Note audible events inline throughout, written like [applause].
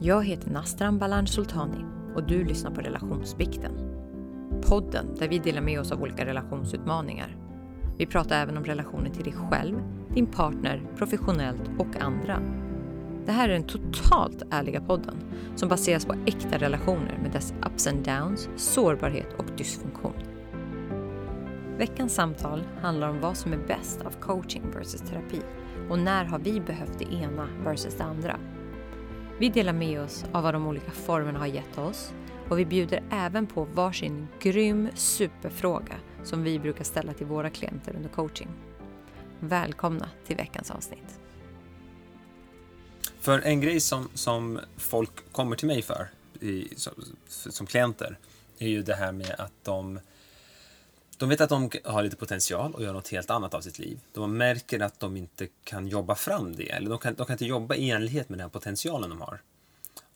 Jag heter Nastran Balan Sultani och du lyssnar på Relationsbikten. Podden där vi delar med oss av olika relationsutmaningar. Vi pratar även om relationer till dig själv, din partner, professionellt och andra. Det här är den totalt ärliga podden som baseras på äkta relationer med dess ups and downs, sårbarhet och dysfunktion. Veckans samtal handlar om vad som är bäst av coaching versus terapi och när har vi behövt det ena versus det andra. Vi delar med oss av vad de olika formerna har gett oss och vi bjuder även på varsin grym superfråga som vi brukar ställa till våra klienter under coaching. Välkomna till veckans avsnitt. För en grej som, som folk kommer till mig för i, som, som klienter är ju det här med att de de vet att de har lite potential och gör något helt annat av sitt liv. De märker att de inte kan jobba fram det, eller de kan, de kan inte jobba i enlighet med den potentialen de har.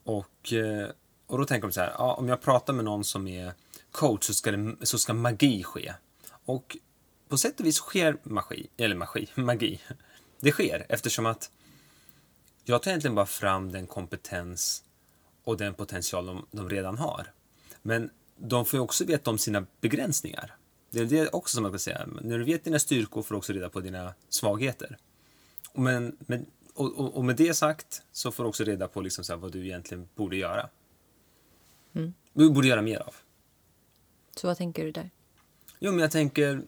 Och, eh, och då tänker de så här, ja, om jag pratar med någon som är coach så ska, det, så ska magi ske. Och på sätt och vis sker magi, eller magi, [laughs] magi. Det sker eftersom att jag tar egentligen bara fram den kompetens och den potential de, de redan har. Men de får ju också veta om sina begränsningar. Det är det också som man kan säga. När du vet dina styrkor får du också reda på dina svagheter. Men, men, och, och, med det sagt så får du också reda på liksom så vad du egentligen borde göra. Mm. Du borde göra mer av. Så vad tänker du där? Jo, men jag tänker,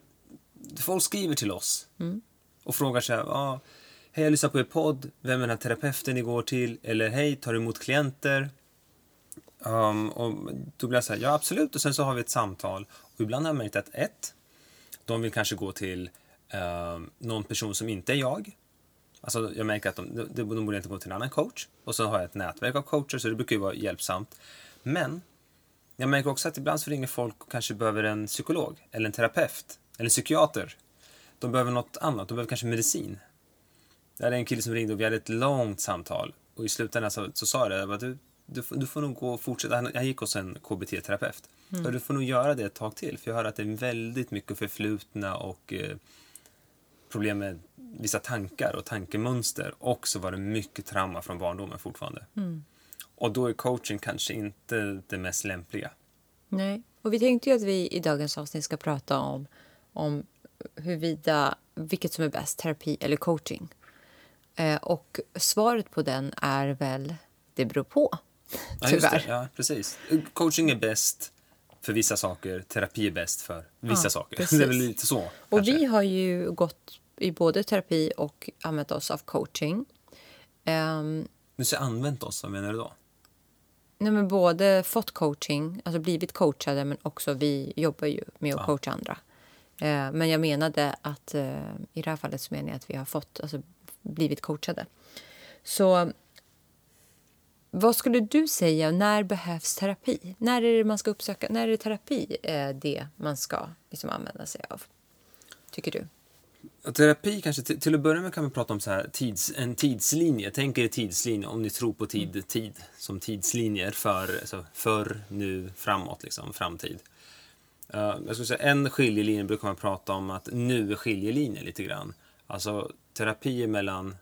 folk skriver till oss mm. och frågar så här, ah, hej jag lyssnar på er podd, vem är den här terapeuten ni går till? Eller hej, tar du emot klienter? Um, och då blir jag så här, ja absolut, och sen så har vi ett samtal. Ibland har jag märkt att ett, de vill kanske gå till eh, någon person som inte är jag. Alltså jag märker att de, de, de borde inte gå till en annan coach. Och så har jag ett nätverk av coacher, så det brukar ju vara hjälpsamt. Men jag märker också att ibland så ringer folk och kanske behöver en psykolog, eller en terapeut, eller en psykiater. De behöver något annat, de behöver kanske medicin. Det är en kille som ringde och vi hade ett långt samtal. Och i slutändan så, så sa jag det, att du, du, du får nog gå och fortsätta. Han, han gick hos en KBT-terapeut. Mm. Du får nog göra det ett tag till. För jag hör att det är väldigt mycket förflutna och eh, problem med vissa tankar och tankemönster. Och så var det mycket trauma från barndomen fortfarande. Mm. Och då är coaching kanske inte det mest lämpliga. Nej, och vi tänkte ju att vi i dagens avsnitt ska prata om, om huruvida, vilket som är bäst, terapi eller coaching. Eh, och svaret på den är väl, det beror på. Ja, just det. Ja, precis. Coaching är bäst för vissa saker, terapi är bäst för vissa ja, saker. [laughs] Precis. Det är väl lite så. Och kanske. vi har ju gått i både terapi och använt oss av coaching. Um, du säger använt oss, vad menar du då? Nej, men både fått coaching, alltså blivit coachade, men också vi jobbar ju med att ja. coacha andra. Uh, men jag menade att uh, i det här fallet så menar jag att vi har fått, alltså blivit coachade. Så vad skulle du säga, när behövs terapi? När är det man ska uppsöka, när är terapi eh, det man ska liksom använda sig av? Tycker du? Terapi kanske, till, till att börja med kan vi prata om så här, tids, en tidslinje. Tänk er tidslinje, om ni tror på tid, mm. tid som tidslinjer för alltså, förr, nu, framåt, liksom, framtid. Uh, jag skulle säga, en skiljelinje brukar man prata om att nu är skiljelinjen lite grann. Alltså terapi mellan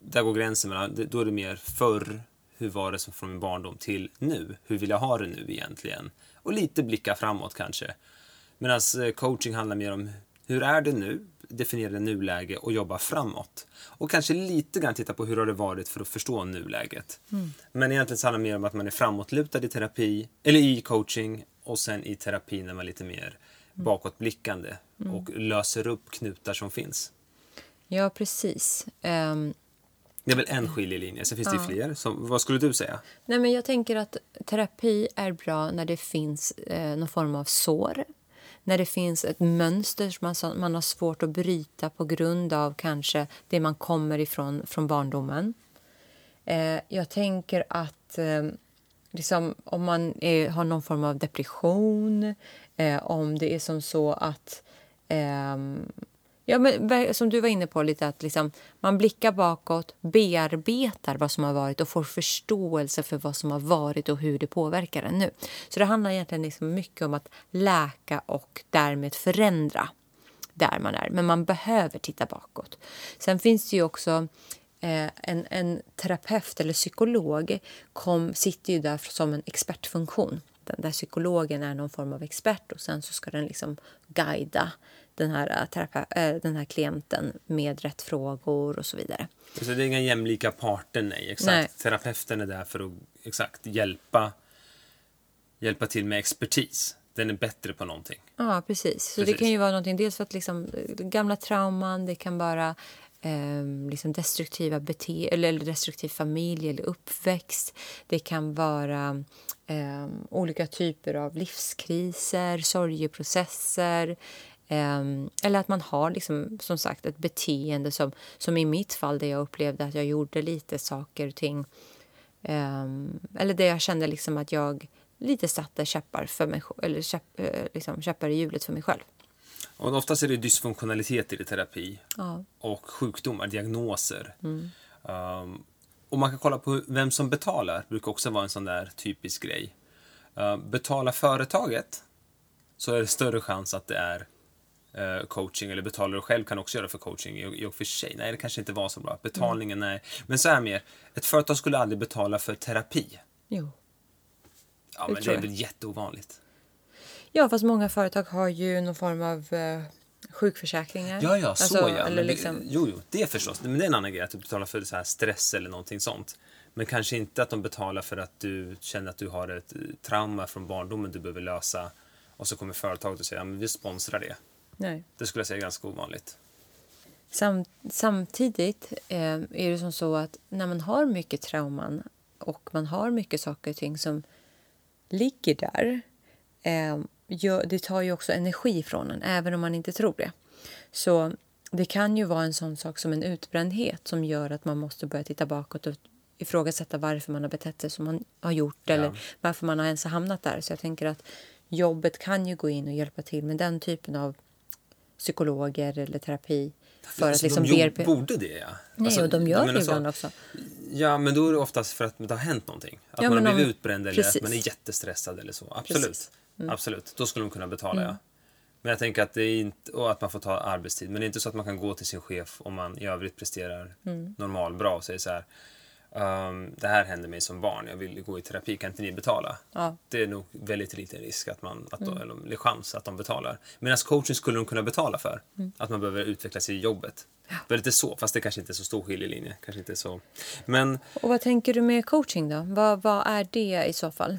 där går gränsen mellan, då är det mer förr, hur var det som från min barndom, till nu. Hur vill jag ha det nu egentligen? Och lite blicka framåt kanske. Medan eh, coaching handlar mer om hur är det nu? Definiera nuläge och jobba framåt. Och kanske lite grann titta på hur har det varit för att förstå nuläget. Mm. Men egentligen så handlar det mer om att man är framåtlutad i terapi, eller i coaching och sen i terapi när man är lite mer mm. bakåtblickande mm. och löser upp knutar som finns. Ja, precis. Um, det är väl en skiljelinje, sen finns det ja. fler. Så, vad skulle du säga? Nej, men jag tänker att terapi är bra när det finns eh, någon form av sår. När det finns ett mönster som man, man har svårt att bryta på grund av kanske det man kommer ifrån från barndomen. Eh, jag tänker att eh, liksom, om man är, har någon form av depression, eh, om det är som så att ehm, Ja, men som du var inne på, lite att liksom, man blickar bakåt, bearbetar vad som har varit och får förståelse för vad som har varit och hur det påverkar en nu. Så det handlar egentligen liksom mycket om att läka och därmed förändra där man är. Men man behöver titta bakåt. Sen finns det ju också eh, en, en terapeut eller psykolog kom, sitter ju där som en expertfunktion. Den där psykologen är någon form av expert och sen så ska den liksom guida den här, terape- eh, den här klienten med rätt frågor och så vidare. Så det är inga jämlika parter, nej. Exakt. Nej. Terapeuten är där för att exakt, hjälpa, hjälpa till med expertis. Den är bättre på någonting. Ja, precis. Så det Precis. kan ju vara någonting, dels för att liksom, eh, gamla trauman, det kan vara eh, liksom destruktiva bete eller eller destruktiv familj eller uppväxt. Det kan vara eh, olika typer av livskriser, sorgeprocesser. Eh, eller att man har liksom, som sagt ett beteende som, som i mitt fall där jag upplevde att jag gjorde lite saker och ting. Eh, eller där jag kände liksom att jag lite satte käppar, för mig, eller käpp, eh, liksom käppar i hjulet för mig själv. Och oftast är det dysfunktionalitet i terapi. Ja. och sjukdomar, diagnoser. Mm. Um, och man kan kolla på vem som betalar, brukar också vara en sån där typisk grej. Uh, betalar företaget så är det större chans att det är coaching, eller betalar du själv kan också göra för coaching i, och för sig. Nej, det kanske inte var så bra. Betalningen, Mm. nej. Men så här mer, ett företag skulle aldrig betala för terapi. Jo. Ja, men det är jag. väl jätteovanligt. Ja, fast många företag har ju någon form av eh, sjukförsäkringar. Ja, ja, så Alltså, ja. Eller liksom, det, jo, jo, det förstås. Men det är en annan grej att du betalar för så här stress eller någonting sånt. Men kanske inte att de betalar för att du känner att du har ett eh, trauma från barndomen du behöver lösa. Och så kommer företaget och säger att ja, men vi sponsrar det. Nej. Det skulle jag säga är ganska ovanligt. Sam, samtidigt eh, är det som så att när man har mycket trauman och man har mycket saker och ting som ligger där. Eh, gör, det tar ju också energi från en, även om man inte tror det. Så det kan ju vara en sån sak som en utbrändhet som gör att man måste börja titta bakåt och ifrågasätta varför man har betett sig som man har gjort eller varför man har ens hamnat där. Så jag tänker att jobbet kan ju gå in och hjälpa till med den typen av psykologer eller terapi. För att Alltså, liksom de bearbe- borde det, ja. Nej, Alltså, och de gör det ibland också. Ja, men då är det oftast för att det har hänt någonting. Att Ja, man har om- blivit utbränd eller Precis. att man är jättestressad eller så. Absolut. Mm. Absolut. Då skulle de kunna betala, ja. Men jag tänker att det är inte, och att man får ta arbetstid. Men det är inte så att man kan gå till sin chef om man i övrigt presterar Mm. normal bra och säger så här. "Ehm, det här hände mig som barn, jag vill gå i terapi, kan inte ni betala? Ja. Mm. Det är nog väldigt liten risk att man, att de, eller, eller chans att de betalar. Medan coaching skulle de kunna betala för. Mm. Att man behöver utveckla sig i jobbet. Det är lite så, fast det kanske inte är så stor skiljelinje. Kanske inte så. Men Och vad tänker du med coaching då? Vad, vad är det i så fall?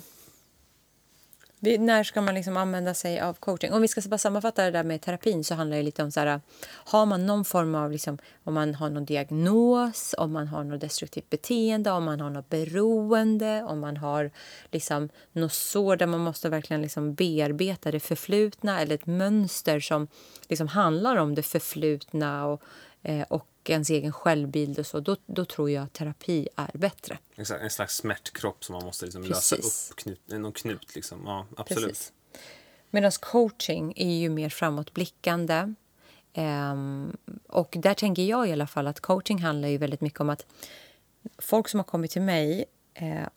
Vi, när ska man liksom använda sig av coaching? Om vi ska bara sammanfatta det där med terapin så handlar det lite om så här, har man någon form av, liksom, om man har någon diagnos, om man har något destruktivt beteende, om man har något beroende, om man har liksom något sår där man måste verkligen liksom bearbeta det förflutna eller ett mönster som liksom handlar om det förflutna och, eh, och ens egen självbild och så, då, då tror jag att terapi är bättre. Exakt, en slags smärtkropp som man måste liksom lösa upp. Knut, någon knut liksom. Ja, absolut. Precis. Medan coaching är ju mer framåtblickande. Ehm, och där tänker jag i alla fall att coaching handlar ju väldigt mycket om att folk som har kommit till mig eh,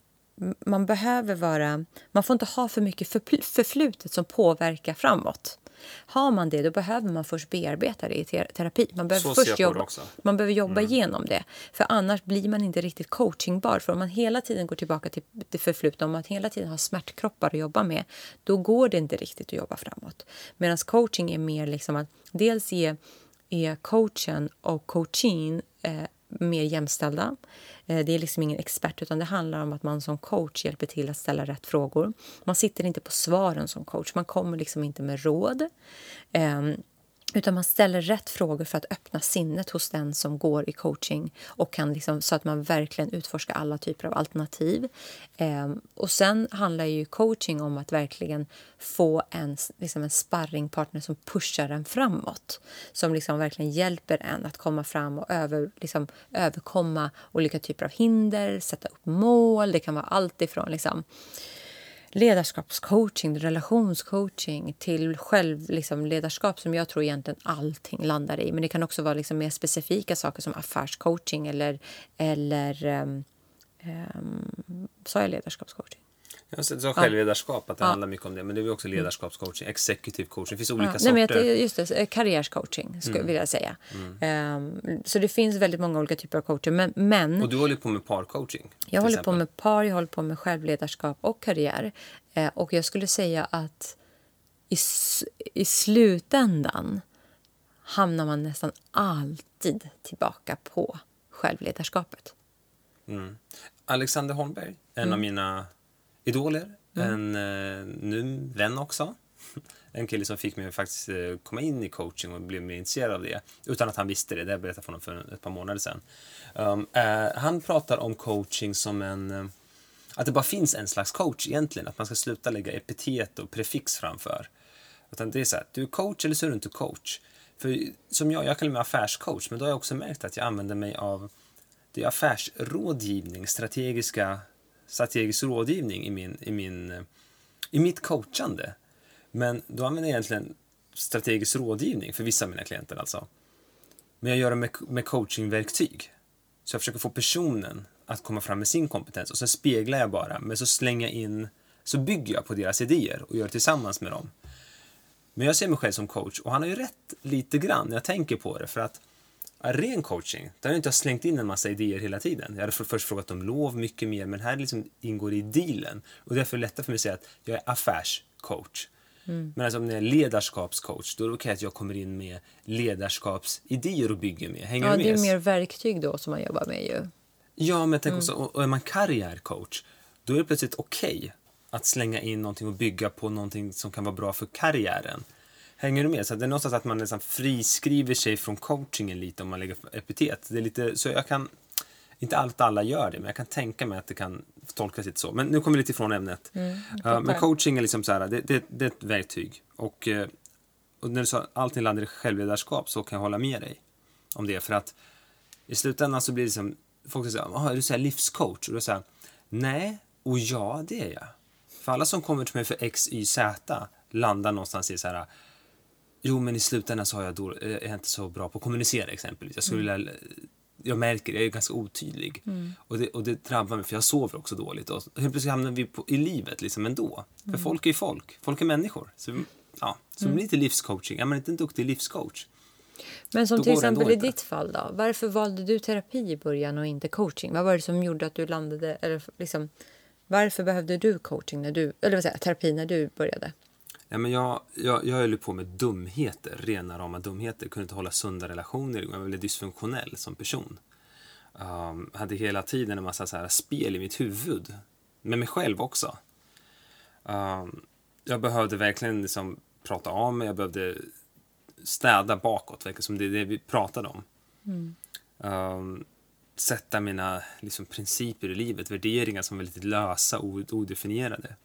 man behöver vara... Man får inte ha för mycket förflutet som påverkar framåt. Har man det, då behöver man först bearbeta det i te- terapi. Man behöver först jobba, man behöver jobba igenom det. För annars blir man inte riktigt coachingbar. För om man hela tiden går tillbaka till det förflutna, om man hela tiden har smärtkroppar att jobba med, då går det inte riktigt att jobba framåt. Medan coaching är mer liksom att dels ge, är coachen och coachin eh, mer jämställda. Eh, det är liksom ingen expert, utan det handlar om att man som coach hjälper till att ställa rätt frågor. Man sitter inte på svaren som coach, man kommer liksom inte med råd. Ehm, utan man ställer rätt frågor för att öppna sinnet hos den som går i coaching och kan liksom, så att man verkligen utforskar alla typer av alternativ. Eh, och sen handlar ju coaching om att verkligen få en, liksom en sparringpartner som pushar en framåt. Som liksom verkligen hjälper en att komma fram och över, liksom, överkomma olika typer av hinder, sätta upp mål. Det kan vara allt ifrån liksom, ledarskapscoaching, relationscoaching till själv, liksom, ledarskap som jag tror egentligen allting landar i. Men det kan också vara liksom, mer specifika saker som affärscoaching eller, eller um, um, sa jag ledarskapscoaching? Jag sa självledarskap, att det ja. handlar mycket om det. Men det är också ledarskapscoaching, executive coaching. Det finns olika ja, sorter. Nej, men just det, karriärscoaching skulle mm. vilja säga. Mm. Um, så det finns väldigt många olika typer av coacher. Men, men och du håller på med parcoaching? Jag håller exempel. på med par, jag håller på med självledarskap och karriär. Uh, och jag skulle säga att i, i slutändan hamnar man nästan alltid tillbaka på självledarskapet. Mm. Alexander Holmberg, en mm. av mina idoler, mm. en eh, nu vän också. [laughs] En kille som fick mig att faktiskt eh, komma in i coaching och bli mer intresserad av det. Utan att han visste det, det berättade jag för honom för ett par månader sedan. Um, eh, han pratar om coaching som en... Eh, att det bara finns en slags coach egentligen. Att man ska sluta lägga epitet och prefix framför. Utan det är så här, du är coach eller så är du inte coach. För som jag, jag kallar mig affärscoach, men då har jag också märkt att jag använder mig av det är affärsrådgivning, strategiska, strategisk rådgivning i, min, i, min, eh, i mitt coachande. Men då använder jag egentligen strategisk rådgivning för vissa av mina klienter alltså. Men jag gör det med, med coachingverktyg. Så jag försöker få personen att komma fram med sin kompetens och sen speglar jag bara, men så slänger jag in, så bygger jag på deras idéer och gör det tillsammans med dem. Men jag ser mig själv som coach och han har ju rätt lite grann när jag tänker på det för att ren coaching, där har jag inte slängt in en massa idéer hela tiden. Jag hade först frågat om lov mycket mer, men här liksom ingår i dealen. Och därför är det lättare för mig att säga att jag är affärscoach. Mm. Men alltså om jag är ledarskapscoach, då är det okej att jag kommer in med ledarskapsidéer och bygger med. Hänger ja, det är mer verktyg då som man jobbar med ju. Ja, men tänk mm. också, och är man karriärcoach, då är det plötsligt okej att slänga in någonting och bygga på någonting som kan vara bra för karriären. Hänger du med? Så det är någonstans att man nästan friskriver sig från coachingen lite om man lägger epitet. Det är lite, så jag kan, inte allt alla gör det, men jag kan tänka mig att det kan tolkas lite så. Men nu kommer vi lite ifrån ämnet. Mm, uh, men coaching är liksom så här, det, det, det är ett verktyg. Och, uh, och när du sa att allting landar i självledarskap så kan jag hålla med dig om det. För att i slutändan så blir det som, folk säger, är du så här livscoach? Och då säger nej och ja, det är jag. För alla som kommer till mig för X, Y, Z landar någonstans i så här Jo, men i slutändan så har jag då, är jag inte så bra på att kommunicera exempelvis. Jag, skulle mm. jag märker det, jag är ganska otydlig. Mm. Och, det, och det drabbar mig för jag sover också dåligt. Och helt plötsligt hamnar vi på, i livet liksom ändå. För mm. folk är ju folk, folk är människor. Så, ja, så mm. lite livscoaching. Är man inte en duktig livscoach men som till exempel i ditt fall då, varför valde du terapi i början och inte coaching? Vad var det som gjorde att du landade, eller liksom, varför behövde du coaching när du, eller vad säger terapi när du började? Ja, men jag, jag, jag höll på med dumheter, rena rama dumheter. Kunde inte hålla sunda relationer. Jag var väldigt dysfunktionell som person. Um, hade hela tiden en massa så här spel i mitt huvud. Med mig själv också. Um, jag behövde verkligen liksom prata av mig. Jag behövde städa bakåt, som det är det vi pratade om. Mm. Um, sätta mina liksom, principer i livet, värderingar som var lite lösa och odefinierade.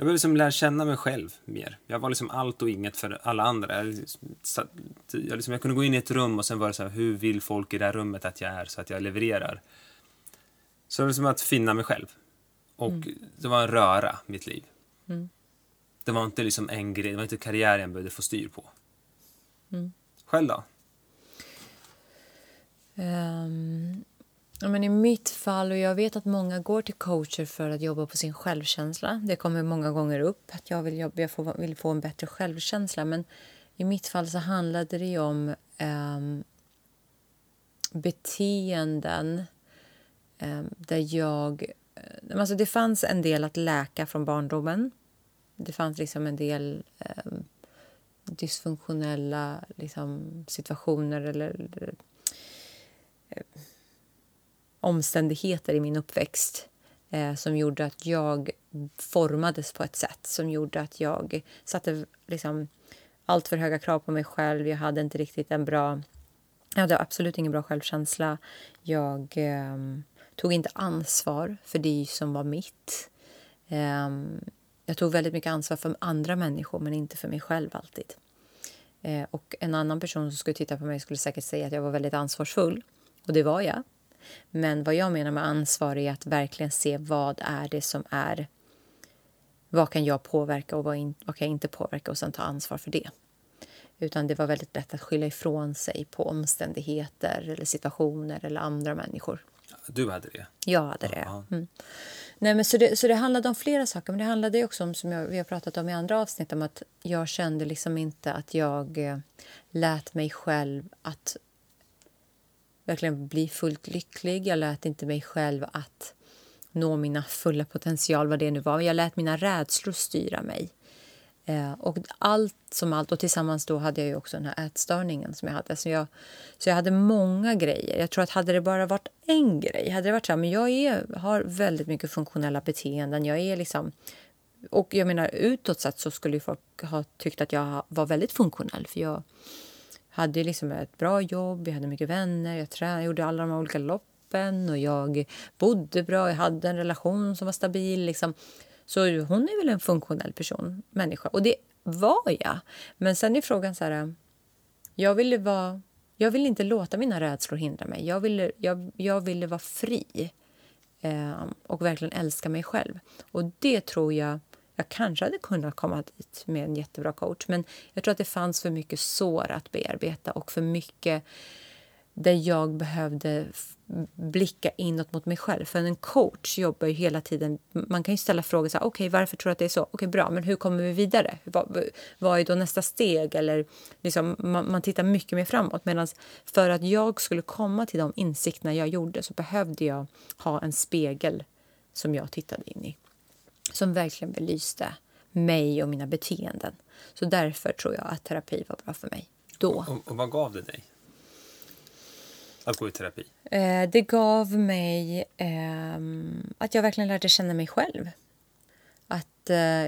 Jag behövde liksom lära känna mig själv mer. Jag var liksom allt och inget för alla andra. Jag, liksom, jag, liksom, jag kunde gå in i ett rum och sen var det så här, hur vill folk i det här rummet att jag är så att jag levererar? Så det var som att finna mig själv. Och mm. det var en röra, mitt liv. Mm. Det var inte liksom en grej, det var inte karriären jag behövde få styr på. Mm. Själv då? Um, Ja, men I mitt fall, och jag vet att många går till coacher för att jobba på sin självkänsla. Det kommer många gånger upp att jag vill, jobba, jag får, vill få en bättre självkänsla. Men i mitt fall så handlade det om um, beteenden um, där jag... Eh, alltså det fanns en del att läka från barndomen. Det fanns liksom en del um, dysfunktionella liksom, situationer eller, eller eh, omständigheter i min uppväxt eh, som gjorde att jag formades på ett sätt som gjorde att jag satte liksom, allt för höga krav på mig själv. Jag hade inte riktigt en bra... Jag hade absolut ingen bra självkänsla. Jag eh, tog inte ansvar för det som var mitt. Eh, jag tog väldigt mycket ansvar för andra människor, men inte för mig själv alltid. Eh, och En annan person som skulle titta på mig skulle säkert säga att jag var väldigt ansvarsfull. Och det var jag. Men vad jag menar med ansvar är att verkligen se vad är det som är... Vad kan jag påverka och vad, in, vad kan jag inte påverka och sen ta ansvar för det. Utan det var väldigt lätt att skylla ifrån sig på omständigheter eller situationer eller andra människor. Du hade det? Jag hade det. Mm. Nej, men så, det, så det handlade om flera saker. Men det handlade också om, som jag, vi har pratat om i andra avsnitt, om att jag kände liksom inte att jag eh, lät mig själv att verkligen bli fullt lycklig. Jag lät inte mig själv att nå mina fulla potential, vad det nu var. Jag lät mina rädslor styra mig. Eh, och allt som allt, och tillsammans då hade jag ju också den här ätstörningen som jag hade. Så jag, så jag hade många grejer. Jag tror att hade det bara varit en grej, hade det varit så här, men jag är, har väldigt mycket funktionella beteenden. Jag är liksom, och jag menar utåt sett så skulle ju folk ha tyckt att jag var väldigt funktionell. För jag hade liksom ett bra jobb, jag hade mycket vänner, jag tränade, gjorde alla de här olika loppen och jag bodde bra, jag hade en relation som var stabil. Liksom. Så hon är väl en funktionell person, människa. Och det var jag. Men sen är frågan så här... Jag ville, vara, jag ville inte låta mina rädslor hindra mig. Jag ville, jag, jag ville vara fri eh, och verkligen älska mig själv. Och det tror jag... Jag kanske hade kunnat komma dit med en jättebra coach men jag tror att det fanns för mycket sår att bearbeta och för mycket där jag behövde blicka inåt mot mig själv. För en coach jobbar ju hela tiden... Man kan ju ställa frågor så här, okej, okay, varför tror du att det är så? Okej, okay, bra, men hur kommer vi vidare? Vad, vad är då nästa steg? Eller liksom, man, man tittar mycket mer framåt. Medan för att jag skulle komma till de insikterna jag gjorde så behövde jag ha en spegel som jag tittade in i. Som verkligen belyste mig och mina beteenden. Så därför tror jag att terapi var bra för mig. Då. Och, och vad gav det dig? Att gå i terapi? Eh, det gav mig eh, att jag verkligen lärde känna mig själv. Att eh,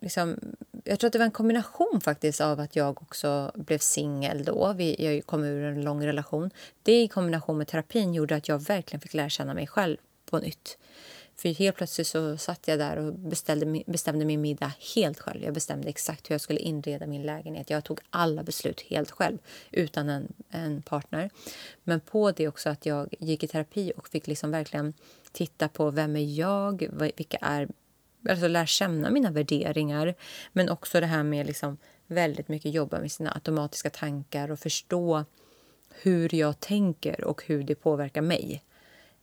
liksom, jag tror att det var en kombination faktiskt av att jag också blev singel då. Vi, jag kom ur en lång relation. Det i kombination med terapin gjorde att jag verkligen fick lära känna mig själv på nytt. För helt plötsligt så satt jag där och beställde, bestämde min middag helt själv. Jag bestämde exakt hur jag skulle inreda min lägenhet. Jag tog alla beslut helt själv utan en, en partner. Men på det också att jag gick i terapi och fick liksom verkligen titta på vem är jag, vilka är alltså lära känna mina värderingar. Men också det här med liksom väldigt mycket jobba med sina automatiska tankar och förstå hur jag tänker och hur det påverkar mig.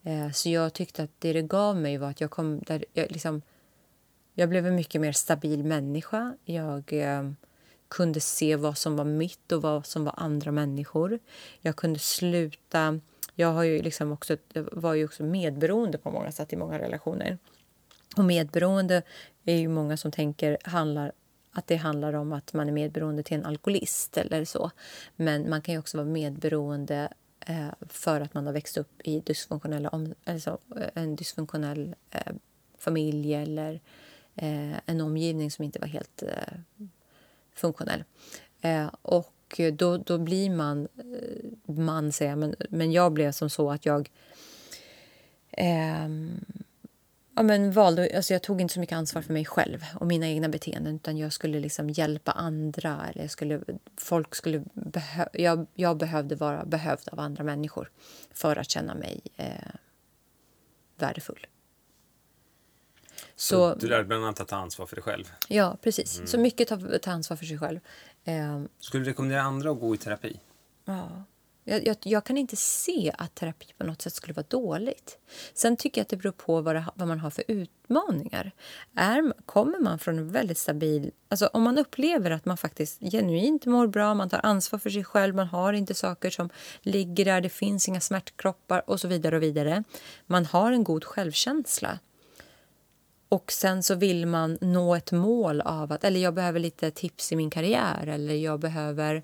Eh, så jag tyckte att det det gav mig var att jag kom där jag liksom jag blev en mycket mer stabil människa. Jag eh, kunde se vad som var mitt och vad som var andra människor. Jag kunde sluta... Jag har ju liksom också, var ju också medberoende på många sätt i många relationer. Och medberoende är ju många som tänker handlar att det handlar om att man är medberoende till en alkoholist eller så. Men man kan ju också vara medberoende Eh, för att man har växt upp i dysfunktionella om, alltså, eh, en dysfunktionell eh, familj eller eh, en omgivning som inte var helt eh, funktionell. Eh, och då, då blir man, eh, man säger jag, men, men jag blev som så att jag ehm, ja, men valde, alltså jag tog inte så mycket ansvar för mig själv och mina egna beteenden utan jag skulle liksom hjälpa andra. Eller jag skulle, folk skulle behö, jag, jag behövde vara behövd av andra människor för att känna mig eh, värdefull. Så, så, du lärde bland annat att ta ansvar för dig själv? Ja, precis. Mm. Så mycket ta, ta ansvar för sig själv. Eh, skulle du rekommendera andra att gå i terapi? Ja. Jag, jag, jag, kan inte se att terapi på något sätt skulle vara dåligt. Sen tycker jag att det beror på vad, det, vad man har för utmaningar. Är, kommer man från en väldigt stabil... Alltså om man upplever att man faktiskt genuint mår bra, man tar ansvar för sig själv, man har inte saker som ligger där, det finns inga smärtkroppar och så vidare och vidare. Man har en god självkänsla. Och sen så vill man nå ett mål av att, eller jag behöver lite tips i min karriär eller jag behöver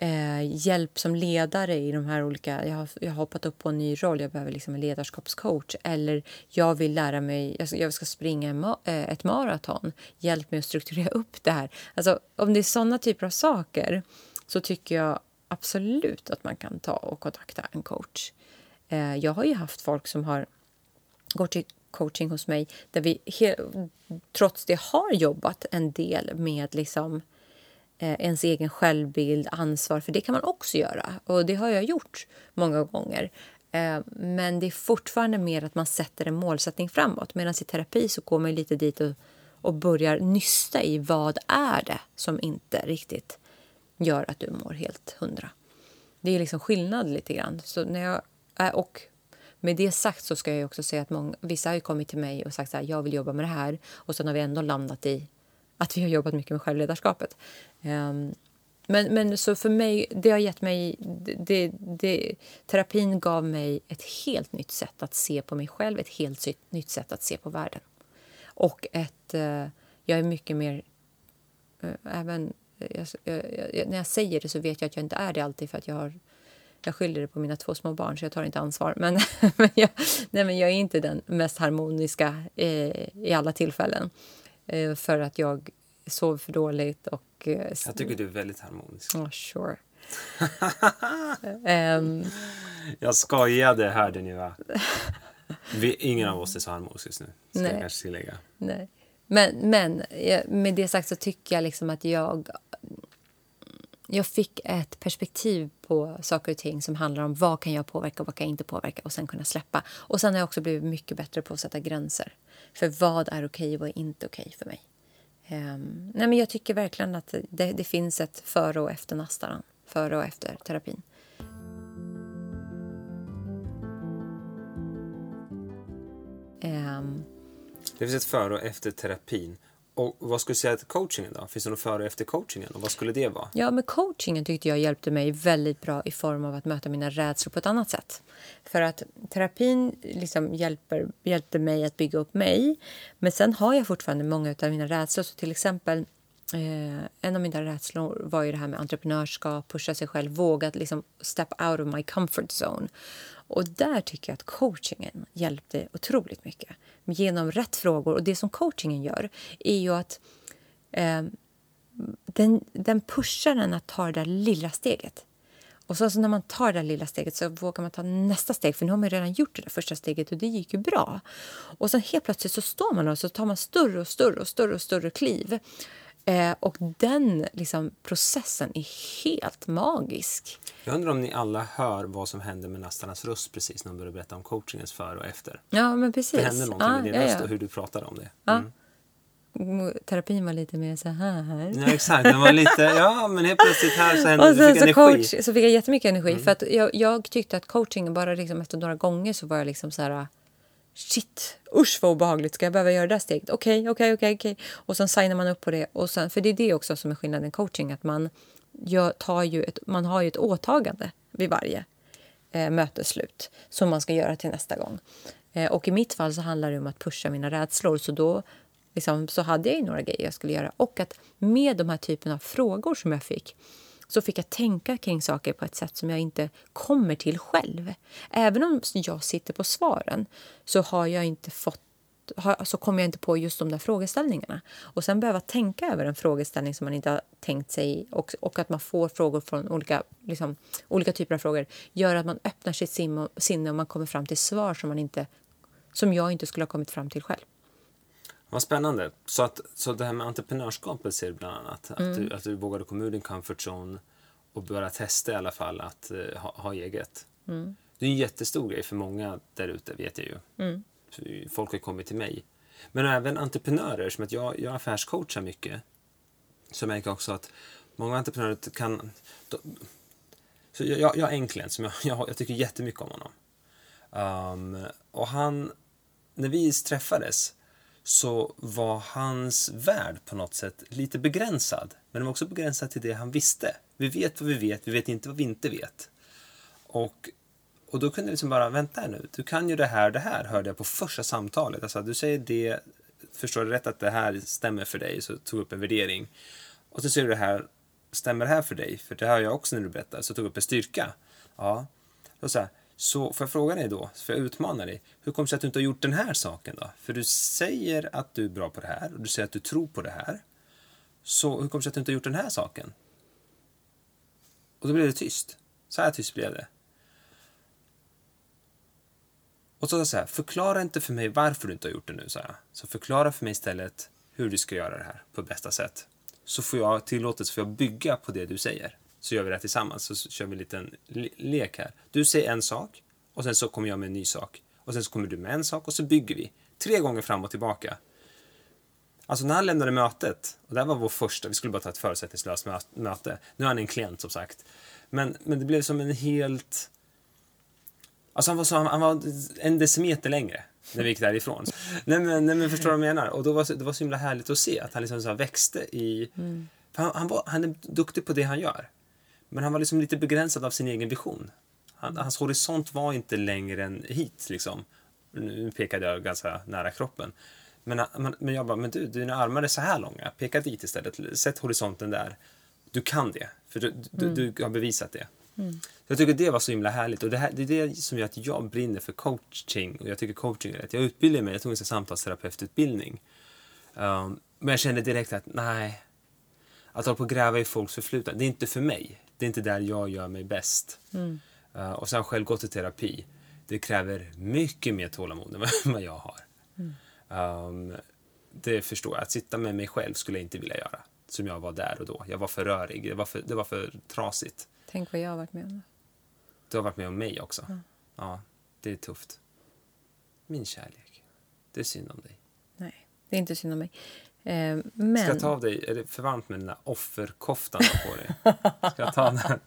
eh, hjälp som ledare i de här olika... Jag har, jag har hoppat upp på en ny roll, jag behöver liksom en ledarskapscoach. Eller jag vill lära mig, jag ska, jag ska springa ma eh, ett maraton. Hjälp mig att strukturera upp det här. Alltså, om det är såna typer av saker så tycker jag absolut att man kan ta och kontakta en coach. Eh, jag har ju haft folk som har gått till coaching hos mig där vi trots det har jobbat en del med liksom eh, Eh, ens egen självbild, ansvar, för det kan man också göra. Och det har jag gjort många gånger. Eh, men det är fortfarande mer att man sätter en målsättning framåt. Medan i terapi så går man lite dit och, och börjar nysta i vad är det som inte riktigt gör att du mår helt hundra. Det är liksom skillnad lite grann. Så när jag, eh, och Med det sagt så ska jag också säga att många, vissa har ju kommit till mig och sagt att jag vill jobba med det här och sen har vi ändå landat i att vi har jobbat mycket med självledarskapet. Um, men, men så för mig, det har gett mig... Det, det, terapin gav mig ett helt nytt sätt att se på mig själv, ett helt nytt sätt att se på världen. Och ett... Uh, jag är mycket mer... Uh, även eh, jag, jag, när jag säger det så vet jag att jag inte är det alltid för att jag har jag skyller det på mina två små barn så jag tar inte ansvar. Men, [laughs] men, jag, nej, men jag är inte den mest harmoniska eh, i alla tillfällen. Eh, för att jag sover för dåligt och... Eh, jag tycker du är väldigt harmonisk. Oh, sure. um, [laughs] jag skojade, hörde ni va? Vi, ingen av oss är så harmonisk just nu, ska nej, jag kanske tillägga. Nej. Men, men med det sagt så tycker jag liksom att jag jag fick ett perspektiv på saker och ting som handlar om vad kan jag påverka och vad kan jag inte påverka och sen kunna släppa. Och sen har jag också blivit mycket bättre på att sätta gränser. För vad är okej och vad är inte okej för mig. Um, nej men jag tycker verkligen att det, det finns ett före och efter nastaran. Före och efter terapin. Um, det finns ett före och efter terapin. Och vad skulle du säga till coachingen då? Finns det något före och efter coachingen? Och vad skulle det vara? Ja, men coachingen tyckte jag hjälpte mig väldigt bra i form av att möta mina rädslor på ett annat sätt. För att terapin liksom hjälper, hjälpte mig att bygga upp mig. Men sen har jag fortfarande många av mina rädslor. Så till exempel Eh, en av mina rädslor var ju det här med entreprenörskap, pusha sig själv, våga liksom step out of my comfort zone. Och där tycker jag att coachingen hjälpte otroligt mycket. Genom rätt frågor. Och det som coachingen gör är ju att eh, den, den pushar en att ta det där lilla steget. Och så, så när man tar det där lilla steget så vågar man ta nästa steg för nu har man redan gjort det där första steget och det gick ju bra. Och sen helt plötsligt så står man och så tar man större och större och större och större kliv. Eh, och den liksom, processen är helt magisk. Jag undrar om ni alla hör vad som händer med Nastarnas röst precis när de börjar berätta om coachingens före och efter. Ja, men precis. Det hände någonting ah, med din ja, röst och hur du pratade om det. Mm. Ja. Terapin var lite mer så här. Ja, exakt. Den var lite, ja, men helt plötsligt här så hände och sen, fick så, energi. Coach, så fick jag jättemycket energi. Mm. För att jag, jag tyckte att coachingen bara liksom efter några gånger så var jag liksom så här shit, usch vad obehagligt, ska jag behöva göra det där steget? Okej, okej, okej. Och sen signar man upp på det. Och sen, för det är det också som är skillnaden i coaching, att man, gör, tar ju ett, man har ju ett åtagande vid varje eh, mötesslut som man ska göra till nästa gång. Eh, och i mitt fall så handlar det om att pusha mina rädslor, så då liksom, så hade jag några grejer jag skulle göra. Och att med de här typen av frågor som jag fick så fick jag tänka kring saker på ett sätt som jag inte kommer till själv. Även om jag sitter på svaren så har jag inte fått så kommer jag inte på just de där frågeställningarna. Och sen behöva tänka över en frågeställning som man inte har tänkt sig och, och att man får frågor från olika, liksom, olika typer av frågor gör att man öppnar sitt sinne och man kommer fram till svar som, man inte, som jag inte skulle ha kommit fram till själv. Vad spännande. Så, att, så det här med entreprenörskapet ser du bland annat. Att, mm. du, att du vågade komma ur din comfort zone och börja testa i alla fall att uh, ha, ha, eget. Mm. Det är en jättestor grej för många där ute, vet jag ju. Mm. Folk har kommit till mig. Men även entreprenörer, som att jag, jag affärscoachar mycket. Så jag märker också att många entreprenörer kan... Då, så jag, jag har en klient som jag, [laughs] jag, jag tycker jättemycket om honom. Um, och han, när vi träffades så var hans värld på något sätt lite begränsad. Men den var också begränsad till det han visste. Vi vet vad vi vet, vi vet inte vad vi inte vet. Och, och då kunde jag liksom bara, vänta nu, du kan ju det här det här, hörde jag på första samtalet. Alltså, du säger det, förstår du rätt att det här stämmer för dig, så tog upp en värdering. Och så säger du det här, stämmer det här för dig? För det hör jag också när du berättar, så tog upp en styrka. Ja, då så här, så får jag fråga dig då, för jag utmanar dig, hur kommer det sig att du inte har gjort den här saken då? För du säger att du är bra på det här och du säger att du tror på det här. Så hur kommer det sig att du inte har gjort den här saken? Och då blev det tyst. Så här tyst blev det. Och så sa jag så här, förklara inte för mig varför du inte har gjort det nu, sa jag. Så förklara för mig istället hur du ska göra det här på bästa sätt. Så får jag tillåtelse för jag bygga på det du säger så gör vi det tillsammans. Så kör vi en liten lek här. Du säger en sak och sen så kommer jag med en ny sak. Och sen så kommer du med en sak och så bygger vi. Tre gånger fram och tillbaka. Alltså när han lämnade mötet, och det här var vår första, vi skulle bara ta ett förutsättningslöst möte. Nu är han en klient som sagt. Men, men det blev som en helt... Alltså han var, så, han, var en decimeter längre när vi gick därifrån. nej, men, nej men förstår du vad jag menar? Och då var, det var så himla härligt att se att han liksom så växte i... Mm. För han, han, var, han är duktig på det han gör. Men han var liksom lite begränsad av sin egen vision. Han, hans horisont var inte längre än hit liksom. Nu pekade jag ganska nära kroppen. Men, men, men jag bara, men du, dina armar är så här långa. Peka dit istället. Sätt horisonten där. Du kan det. För du, du, du har bevisat det. Jag tycker det var så himla härligt. Och det, här, det är det som gör att jag brinner för coaching. Och jag tycker coaching är rätt. Jag utbildade mig, jag tog en samtalsterapeututbildning. Um, men jag kände direkt att nej, att hålla på och gräva i folks förflutna, det är inte för mig. Det är inte där jag gör mig bäst. Mm. Uh, och sen själv gått i terapi. Det kräver mycket mer tålamod än vad [laughs] jag har. Um, det förstår jag. Att sitta med mig själv skulle jag inte vilja göra. Som jag var där och då. Jag var för rörig. Det var för, det var för trasigt. Tänk vad jag har varit med om. Du har varit med om mig också. Ja, det är tufft. Min kärlek. Det är synd om dig. Nej, det är inte synd om mig. Eh, men... Ska jag ta av dig, är det för varmt med den där offerkoftan på dig? Ska jag ta den?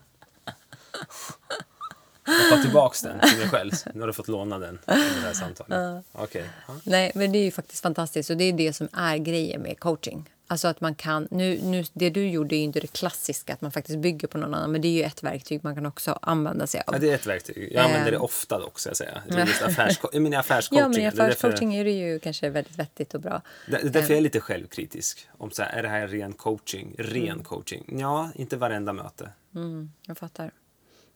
Jag tar tillbaks den till mig själv. Nu har du fått låna den i det här samtalet. Okej. Ja. Nej, men det är ju faktiskt fantastiskt och det är det som är grejen med coaching. Alltså att man kan, nu, nu, det du gjorde är ju inte det klassiska, att man faktiskt bygger på någon annan, men det är ju ett verktyg man kan också använda sig av. Ja, det är ett verktyg. Jag använder det Ehm. ofta dock, ska jag säga. [laughs] I just affärsko- I min affärscoaching. Ja, men i Det är affärscoaching är det ju kanske väldigt vettigt och bra. Det det är därför jag är lite självkritisk. Om så här, är det här ren coaching? Ren coaching? Ja, inte varenda möte. Mm, jag fattar.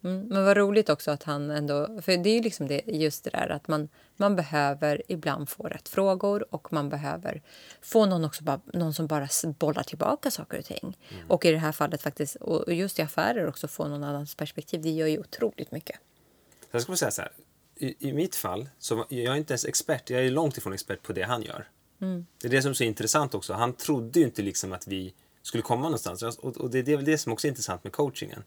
Mm, men vad roligt också att han ändå... För det är ju liksom det, just det där att man, man behöver ibland få rätt frågor och man behöver få någon, också bara, någon som bara bollar tillbaka saker och ting. Och i det här fallet faktiskt, och just i affärer också få någon annans perspektiv. Det gör ju otroligt mycket. Jag ska säga så här. I, I mitt fall, så jag är inte ens expert. Jag är långt ifrån expert på det han gör. Det är det som är så intressant också. Han trodde ju inte liksom att vi skulle komma någonstans. Och, och det, det är väl det som också är intressant med coachingen.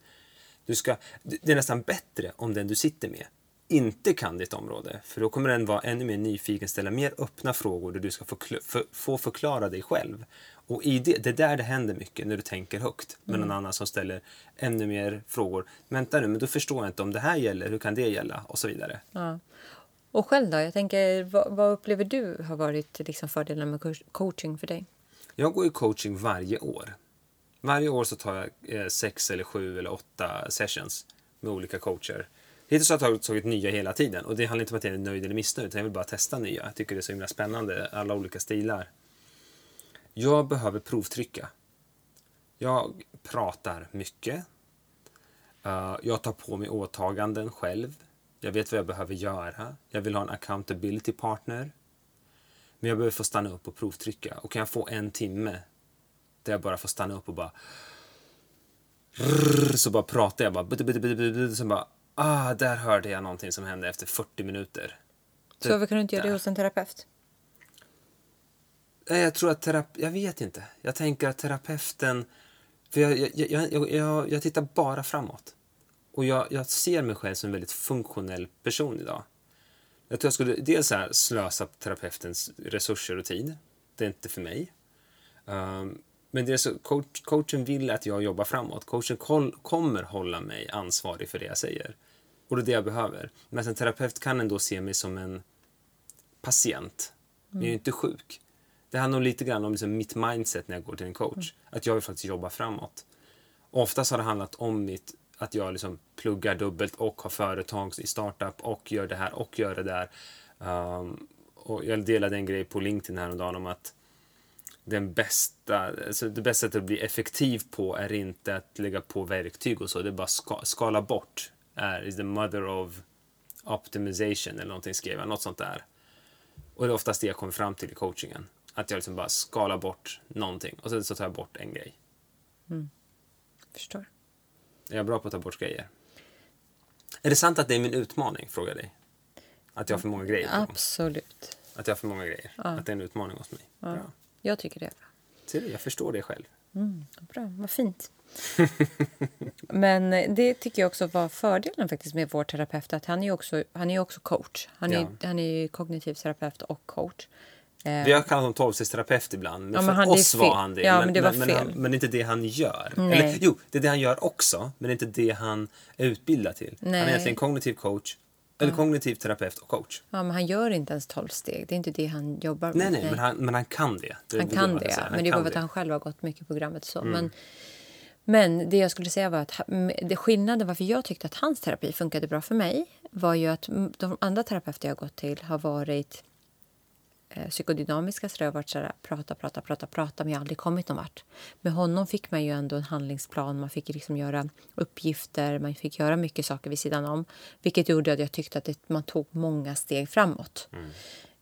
Du ska, det är nästan bättre om den du sitter med inte kan ditt område. För då kommer den vara ännu mer nyfiken, ställa mer öppna frågor där du ska få, kl- för, få förklara dig själv. Och i det, det är där det händer mycket, när du tänker högt med någon annan som ställer ännu mer frågor. Vänta nu, men då förstår jag inte om det här gäller, hur kan det gälla? Och så vidare. Ja. Och själv då? Jag tänker, vad, vad upplever du har varit liksom fördelen med coach- coaching för dig? Jag går i coaching varje år. Varje år så tar jag eh, sex eller sju eller åtta sessions med olika coacher. Hittills har jag tagit, tagit nya hela tiden och det handlar inte om att jag är nöjd eller missnöjd utan jag vill bara testa nya. Jag tycker det är så himla spännande, alla olika stilar. Jag behöver provtrycka. Jag pratar mycket. Eh, jag tar på mig åtaganden själv. Jag vet vad jag behöver göra. Jag vill ha en accountability partner. Men jag behöver få stanna upp och provtrycka. Och kan jag få en timme där jag bara får stanna upp och bara... Så bara pratar jag bara... Så bara... Ah, där hörde jag någonting som hände efter 40 minuter. Så varför kan du inte göra det hos en terapeut? Nej, Jag tror att terapi... Jag vet inte. Jag tänker att terapeuten... För jag, jag, jag, jag, jag, tittar bara framåt. Och jag, jag ser mig själv som en väldigt funktionell person idag. Jag tror jag skulle dels så här slösa terapeutens resurser och tid. Det är inte för mig. Um, men det är så, coach, coachen vill att jag jobbar framåt. Coachen kol, kommer hålla mig ansvarig för det jag säger. Och det är det jag behöver. Men en terapeut kan ändå se mig som en patient. Men jag är inte sjuk. Det handlar lite grann om liksom mitt mindset när jag går till en coach. Att jag vill faktiskt jobba framåt. Oftast har det handlat om mitt, att jag liksom pluggar dubbelt och har företag i startup och gör det här och gör det där. Um, och jag delade en grej på LinkedIn häromdagen om att den bästa, alltså det bästa sättet att bli effektiv på är inte att lägga på verktyg och så, det är bara ska, skala bort. Är is the mother of optimization eller någonting skrev jag, något sånt där. Och det är oftast det jag kommer fram till i coachingen. Att jag liksom bara skalar bort någonting och sen så tar jag bort en grej. Förstår. Är jag bra på att ta bort grejer? Är det sant att det är min utmaning, frågar dig? Att jag har för många grejer? Absolut. Att jag har för många grejer? Att det är en utmaning hos mig? Ja. Bra. Jag tycker det. Ser du, jag förstår det själv. Mm, bra, vad fint. [laughs] Men eh, det tycker jag också var fördelen faktiskt med vår terapeut. Att han är ju också, han är också coach. Han är, Ja. han är kognitiv terapeut och coach. Eh, Vi har kallat honom tolvstegsterapeut ibland, men Ja, men för han- är oss var han det. Ja, men det var men, han, men är inte det han gör. Eller, jo, det är det han gör också, men är inte det han är utbildad till. Han Nej. är egentligen kognitiv coach Eller kognitiv terapeut och coach. Ja, men han gör inte ens 12 steg. Det är inte det han jobbar Nej, med. nej, men han, men han kan det. det Han kan det, säga. men det är bara för att han själv har gått mycket på programmet. Så. Men, men det jag skulle säga var att det skillnaden varför jag tyckte att hans terapi funkade bra för mig var ju att de andra terapeuter jag har gått till har varit psykodynamiska. Så det har varit så här, prata, prata, prata, prata, men jag har aldrig kommit någon vart. Med honom fick man ju ändå en handlingsplan. Man fick liksom göra uppgifter, man fick göra mycket saker vid sidan om. Vilket gjorde att jag tyckte att det, man tog många steg framåt.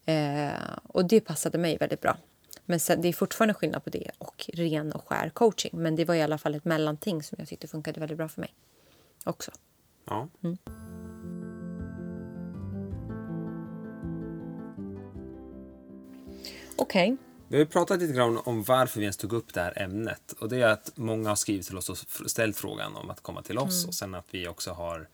Eh, och det passade mig väldigt bra. Men sen, det är fortfarande skillnad på det och ren och skär coaching. Men det var i alla fall ett mellanting som jag tyckte funkade väldigt bra för mig också. Ja. Okej. Vi har pratat lite grann om varför vi ens tog upp det här ämnet. Och det är att många har skrivit till oss och ställt frågan om att komma till oss. Och sen att vi också har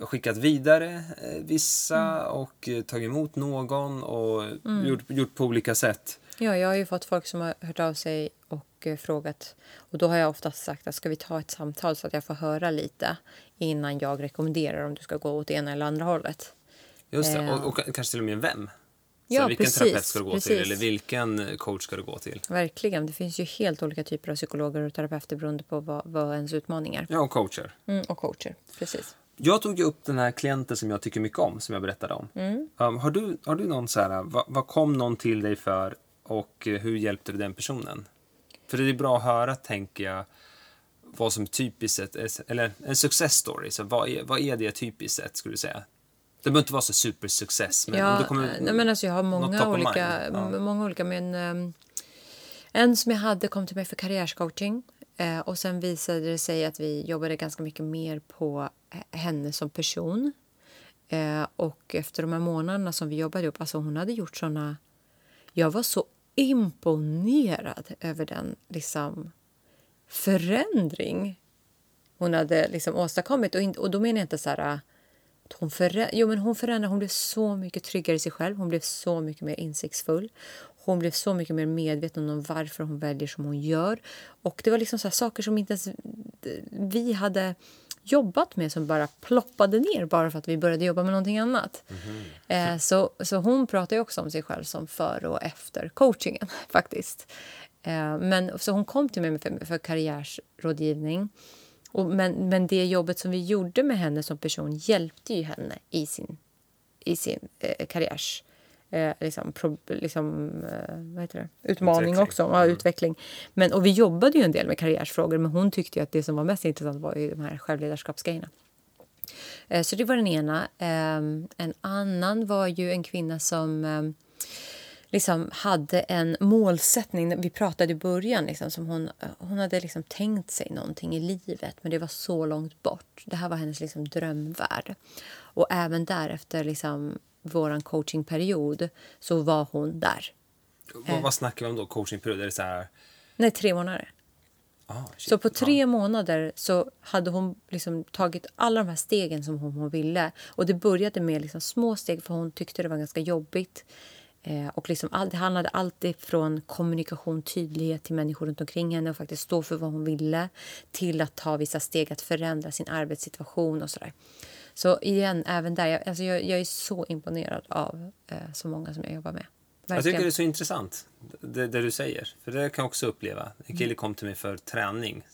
skickat vidare eh, vissa och eh, tagit emot någon och gjort, gjort på olika sätt. Ja, jag har ju fått folk som har hört av sig och eh, frågat. Och då har jag oftast sagt att ska vi ta ett samtal så att jag får höra lite innan jag rekommenderar om du ska gå åt ena eller andra hållet. Just det. Och, och kanske till och med vem. Så Ja, vilken precis, terapeut ska du gå till precis. eller vilken coach ska du gå till? Verkligen. Det finns ju helt olika typer av psykologer och terapeuter beroende på vad, vad ens utmaning är. Ja, och coacher. Mm, och coacher. Precis. Jag tog ju upp den här klienten som jag tycker mycket om, som jag berättade om. Mm. Um, har, du, har du någon så här, vad, vad kom någon till dig för och eh, hur hjälpte du den personen? För det är bra att höra, tänker jag, vad som typiskt sett, eller en success story. Så vad, är, vad är det typiskt sett, skulle du säga? Det behöver inte vara så supersuccess, men om ja, det kommer... nej, men alltså jag har många olika. Ja. många olika. Men, ehm, en som jag hade kom till mig för karriärscoaching. Eh, och sen visade det sig att vi jobbade ganska mycket mer på henne som person. Eh, och efter de här månaderna som vi jobbade ihop, alltså hon hade gjort såna... Jag var så imponerad över den liksom, förändring hon hade liksom åstadkommit. Och, in, och då menar jag inte så här... Hon, förä, jo, men hon förändrade, hon blev så mycket tryggare i sig själv. Hon blev så mycket mer insiktsfull. Hon blev så mycket mer medveten om varför hon väljer som hon gör. Och det var liksom så saker som inte ens vi hade jobbat med som bara ploppade ner bara för att vi började jobba med någonting annat. Eh, så, så hon pratar också om sig själv som före och efter coachingen [laughs] faktiskt. Eh, men, så hon kom till mig för, för karriärsrådgivning. Och, men, men det jobbet som vi gjorde med henne som person hjälpte ju henne i sin, i sin eh, karriärs... Eh, liksom, pro, liksom, eh? Utmaning Utveckling. också. Ja, utveckling. Men, och vi jobbade ju en del med karriärsfrågor men hon tyckte ju att det som var mest intressant var ju de här självledarskapsgrejerna. Eh, så det var den ena. Eh, en annan var ju en kvinna som eh, liksom hade en målsättning. Vi pratade i början, liksom, som hon, hon hade liksom tänkt sig någonting i livet men det var så långt bort. Det här var hennes liksom drömvärld. Och även därefter liksom, vår coachingperiod så var hon där. Vad, vad snackar vi om då? Coachingperiod? Är det så här... Nej, tre månader. Ah. Så på tre månader så hade hon liksom tagit alla de här stegen som hon, hon ville. Och det började med liksom små steg för hon tyckte det var ganska jobbigt. Eh, och liksom all, det handlade alltid från kommunikation, tydlighet till människor runt omkring henne och faktiskt stå för vad hon ville till att ta vissa steg att förändra sin arbetssituation och sådär. Så igen, även där, jag, alltså jag, jag är så imponerad av eh, så många som jag jobbar med. Jag Verkligen. tycker det är så intressant, det, det du säger. För det kan jag också uppleva. En kille kom till mig för träning.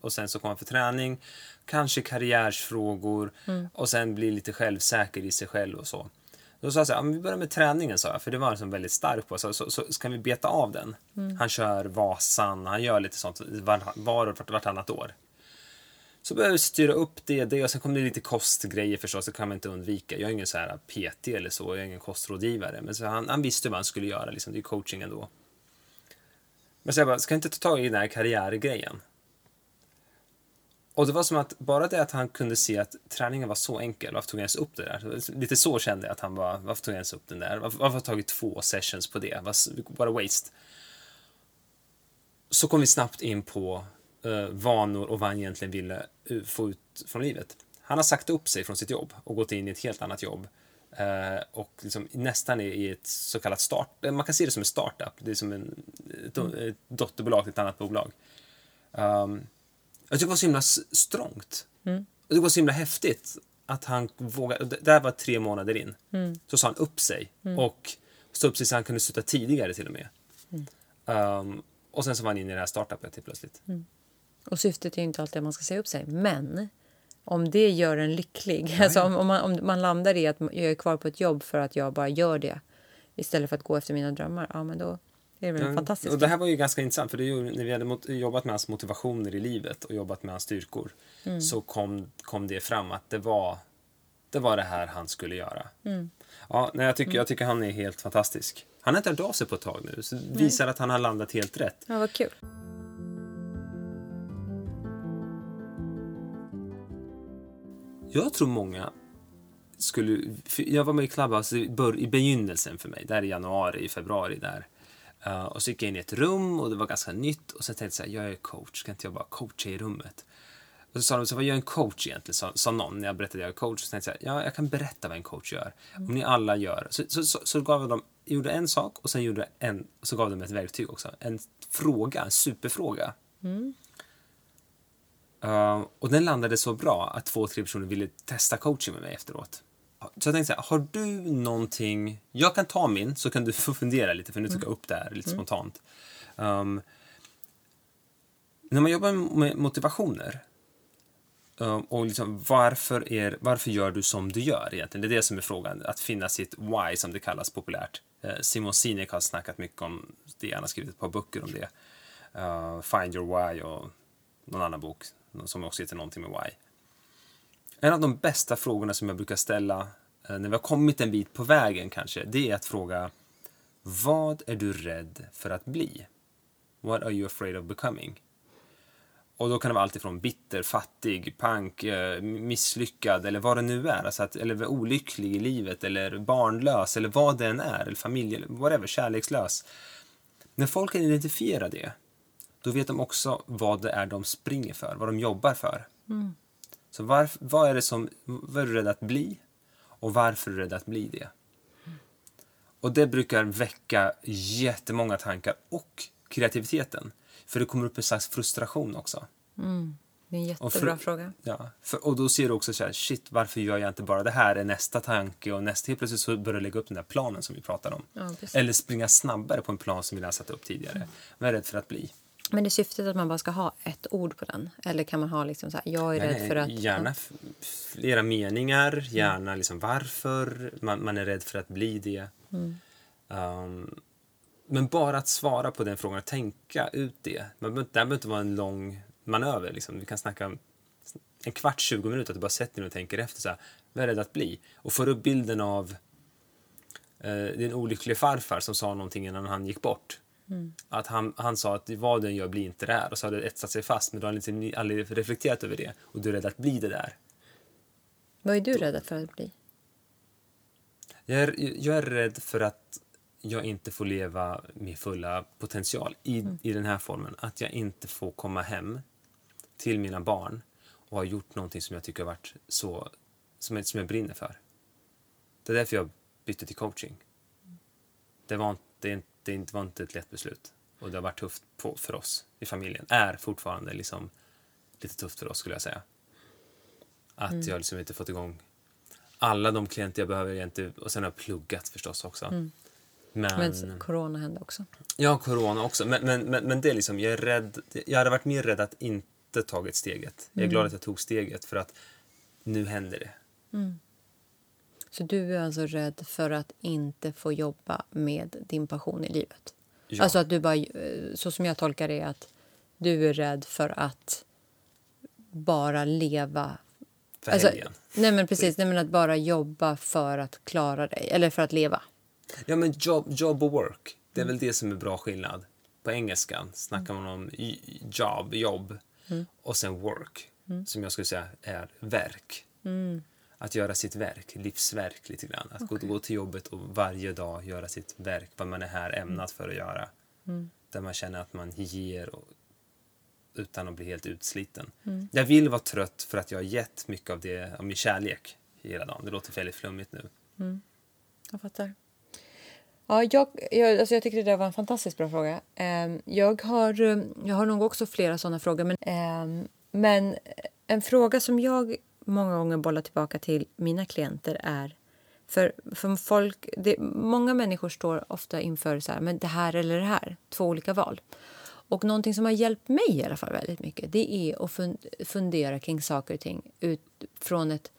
Och sen så kom han för träning, kanske karriärsfrågor och sen blir lite självsäker i sig själv och så. Då sa jag så här, "Ja, men vi börjar med träningen, sa jag, för det var han väldigt stark på. Så, så, så ska vi beta av den. Han kör Vasan, han gör lite sånt var och vart, vartannat år. Så började vi styra upp det, det och sen kom det lite kostgrejer förstås, det kan man inte undvika. Jag är ingen så här PT eller så, jag är ingen kostrådgivare. Men så han, han visste vad han skulle göra, liksom. det är coaching ändå. Men så jag bara, ska jag inte ta tag i den här karriärgrejen? Och det var som att bara det att han kunde se att träningen var så enkel, varför tog jag ens upp det där? Lite så kände jag att han var, varför tog jag ens upp den där? Varför, varför har jag tagit två sessions på det? Bara waste. Så kom vi snabbt in på uh, vanor och vad han egentligen ville uh, få ut från livet. Han har sagt upp sig från sitt jobb och gått in i ett helt annat jobb. Uh, och liksom nästan i, i ett så kallat start... Man kan se det som en startup. Det är som en, ett, ett dotterbolag till ett annat bolag. Um, jag tycker det var så himla strångt. Tycker det var så himla häftigt att han vågade, det där var tre månader in, Mm. så sa han upp sig och stod upp sig så han kunde sluta tidigare till och med. Mm. Um, och sen så var han inne i det här startupet helt plötsligt. Och syftet är ju inte alltid att man ska säga upp sig. Men om det gör en lycklig, alltså om, om, man, om man landar i att jag är kvar på ett jobb för att jag bara gör det istället för att gå efter mina drömmar, ja men då är det väl Ja, fantastiskt. Och det här var ju ganska intressant för det är ju, när vi hade mot, jobbat med hans motivationer i livet och jobbat med hans styrkor Mm. så kom, kom det fram att det var det, var det här han skulle göra. Mm. Ja, nej, jag, tycker, jag tycker han är helt fantastisk. Han har inte hört av sig på ett tag nu så det visar att han har landat helt rätt. Ja, vad kul. Jag tror många skulle... Jag var med i Clubhouse i begynnelsen för mig, där i januari, i februari där. Eh, och så gick jag in i ett rum och det var ganska nytt och så tänkte jag så här, jag är coach, kan inte jag bara coacha i rummet? Och så sa de, så vad gör en coach egentligen? Sa, sa någon när jag berättade att jag är coach. Så tänkte jag, så här, ja, jag kan berätta vad en coach gör. Om ni alla gör. Så, så, så, så gav jag dem, gjorde en sak och sen gjorde en, så gav de ett verktyg också. En fråga, en superfråga. Uh, och den landade så bra att två, tre personer ville testa coaching med mig efteråt. Så jag tänkte så här, har du någonting... Jag kan ta min, så kan du få fundera lite, för nu tog jag upp det här lite spontant. Um, när man jobbar med motivationer, um, och liksom varför, är, varför gör du som du gör egentligen? Det är det som är frågan, att finna sitt why, som det kallas populärt. Uh, Simon Sinek har snackat mycket om det, han har skrivit ett par böcker om det. Uh, Find your why och någon annan bok som också heter någonting med why. En av de bästa frågorna som jag brukar ställa eh, när vi har kommit en bit på vägen kanske, det är att fråga Vad är du rädd för att bli? What are you afraid of becoming? Och då kan det vara allt ifrån bitter, fattig, pank, eh, misslyckad eller vad det nu är. Alltså att, eller olycklig i livet eller barnlös eller vad det än är. Eller familj, whatever, kärlekslös. När folk kan identifiera det, då vet de också vad det är de springer för, vad de jobbar för. Mm. Så varf, vad är det som, vad är du rädd att bli? Och varför är du rädd att bli det? Och det brukar väcka jättemånga tankar och kreativiteten. För det kommer upp en slags frustration också. Det är en Och jättebra för- fråga. Ja, för, och då ser du också så här, shit, varför gör jag inte bara det här? Är nästa tanke och nästa, helt plötsligt så börjar du lägga upp den där planen som vi pratar om. Ja. Eller springa snabbare på en plan som vi redan satt upp tidigare. Vad är rädd för att bli? Men är syftet att man bara ska ha ett ord på den? Eller kan man ha liksom så här, jag är rädd Nej, för att... Gärna flera meningar, gärna liksom varför man, man är rädd för att bli det. Um, men bara att svara på den frågan och tänka ut det. Man det behöver inte vara en lång manöver. Liksom. Vi kan snacka en kvart, 20 minuter, att du bara sätter dig och tänker efter. Så här, vad är rädd att bli? Och får upp bilden av eh, din olyckliga farfar som sa någonting innan han gick bort. Att han, han sa att vad den gör blir inte det här och så har det etsat sig fast men du har liksom aldrig reflekterat över det och du är rädd att bli det där. Vad är du rädd för att bli? Jag är, jag är rädd för att jag inte får leva min fulla potential i, i den här formen. Att jag inte får komma hem till mina barn och ha gjort någonting som jag tycker har varit så, som jag, som jag brinner för. Det är därför jag bytte till coaching. Det var inte, det, det inte- var inte ett lätt beslut. Och det har varit tufft på, för oss i familjen. Är fortfarande liksom lite tufft för oss skulle jag säga. Att jag liksom inte fått igång alla de klienter jag behöver egentligen. Och sen har jag pluggat förstås också. Men, Men corona hände också. ja, corona också. Men, men, men, men det är liksom, jag är rädd. Jag hade varit mer rädd att inte tagit steget. Jag är glad att jag tog steget för att nu händer det. Så du är alltså rädd för att inte få jobba med din passion i livet? Ja. Alltså att du bara, eh, så som jag tolkar det att du är rädd för att bara leva... För Alltså, helgen. nej men precis, nej men att bara jobba för att klara dig, eller för att leva. Ja, men job, job och work. Det är väl det som är bra skillnad. På engelskan snackar man om job, jobb och sen work, som jag skulle säga är verk. Att göra sitt verk, livsverk lite grann. Att gå, gå till jobbet och varje dag göra sitt verk, vad man är här ämnat för att göra. Där man känner att man ger och, utan att bli helt utsliten. Jag vill vara trött för att jag har gett mycket av, det, av min kärlek hela dagen. Det låter väldigt flummigt nu. Jag fattar. Ja, jag, jag, alltså jag tycker det där var en fantastiskt bra fråga. Ehm, jag, har, eh, jag har nog också flera sådana frågor. Men, ehm, men en fråga som jag många gånger bollar tillbaka till mina klienter är för, för folk, det, många människor står ofta inför så här, men det här eller det här, två olika val. Och någonting som har hjälpt mig i alla fall väldigt mycket det är att fundera kring saker och ting utifrån ett...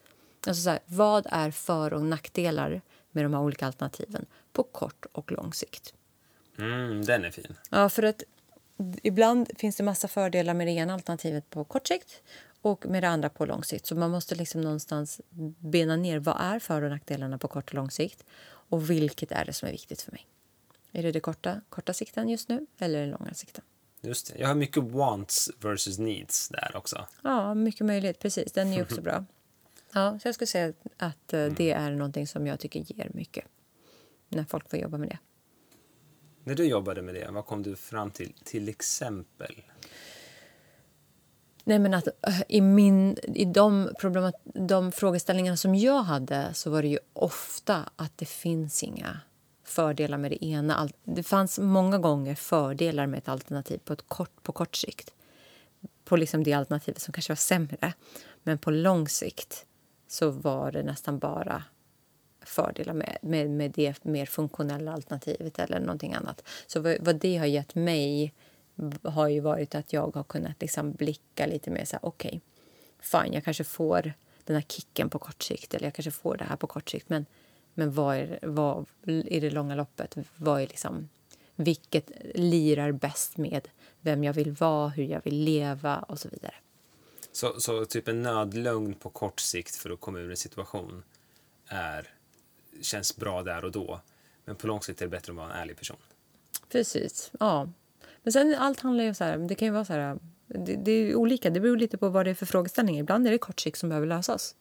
Alltså så här, vad är för och nackdelar med de här olika alternativen på kort och lång sikt? Mm, den är fin. Ja, för att ibland finns det massa fördelar med det ena alternativet på kort sikt och med det andra på lång sikt. Så man måste liksom någonstans bena ner vad är för och nackdelarna på kort och lång sikt och vilket är det som är viktigt för mig. Är det det korta, korta sikten just nu eller den långa sikten? Just det. Jag har mycket wants versus needs där också. Ja, mycket möjligt. Precis. Den är också bra. [laughs] Ja, så jag skulle säga att uh, det är någonting som jag tycker ger mycket när folk får jobba med det. När du jobbade med det, vad kom du fram till? Till exempel? Nej, men att eh, i, min, i de, problemat, de frågeställningarna som jag hade så var det ju ofta att det finns inga fördelar med det ena. Det fanns många gånger fördelar med ett alternativ på, ett kort, på kort sikt. På liksom det alternativet som kanske var sämre. Men på lång sikt så var det nästan bara fördelar med, med, med det mer funktionella alternativet eller någonting annat. Så vad, vad det har gett mig har ju varit att jag har kunnat liksom blicka lite mer så här, okej, okay, fine, jag kanske får den här kicken på kort sikt eller jag kanske får det här på kort sikt, men men vad är, vad, i det långa loppet, vad är liksom, vilket lirar bäst med vem jag vill vara, hur jag vill leva och så vidare. Så, så typ en nödlögn på kort sikt för att komma ur en situation är, känns bra där och då, men på lång sikt är det bättre att vara en ärlig person? Precis, ja. Men sen allt handlar ju så här, det kan ju vara så här, det, det är olika, det beror lite på vad det är för frågeställning. Ibland är det kort sikt som behöver lösas.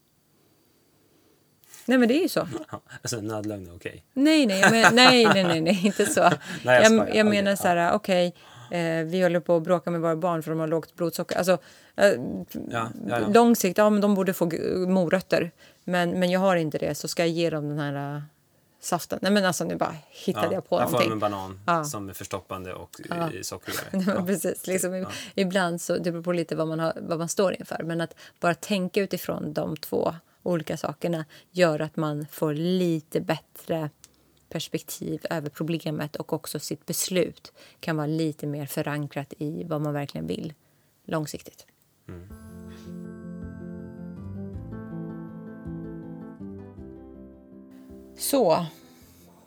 Nej, men det är ju så. [laughs] alltså nödlögn är okej? Nej, nej, men, [laughs] nej, nej, nej, nej, inte så. nej, jag, jag, jag menar så här, okej, okay, eh, vi håller på att bråka med våra barn för de har lågt blodsocker. Alltså, eh, ja, ja, ja. långsiktigt, ja men de borde få morötter. Men, men jag har inte det, så ska jag ge dem den här uh, saften. Nej men alltså nu bara hittade ja, jag på jag någonting. en banan ja. som är förstoppande och ja. sockrigare. [laughs] Ja. Precis, liksom, ibland så det beror på lite vad man, har, vad man står inför. Men att bara tänka utifrån de två olika sakerna gör att man får lite bättre perspektiv över problemet och också sitt beslut kan vara lite mer förankrat i vad man verkligen vill långsiktigt. Mm. Så.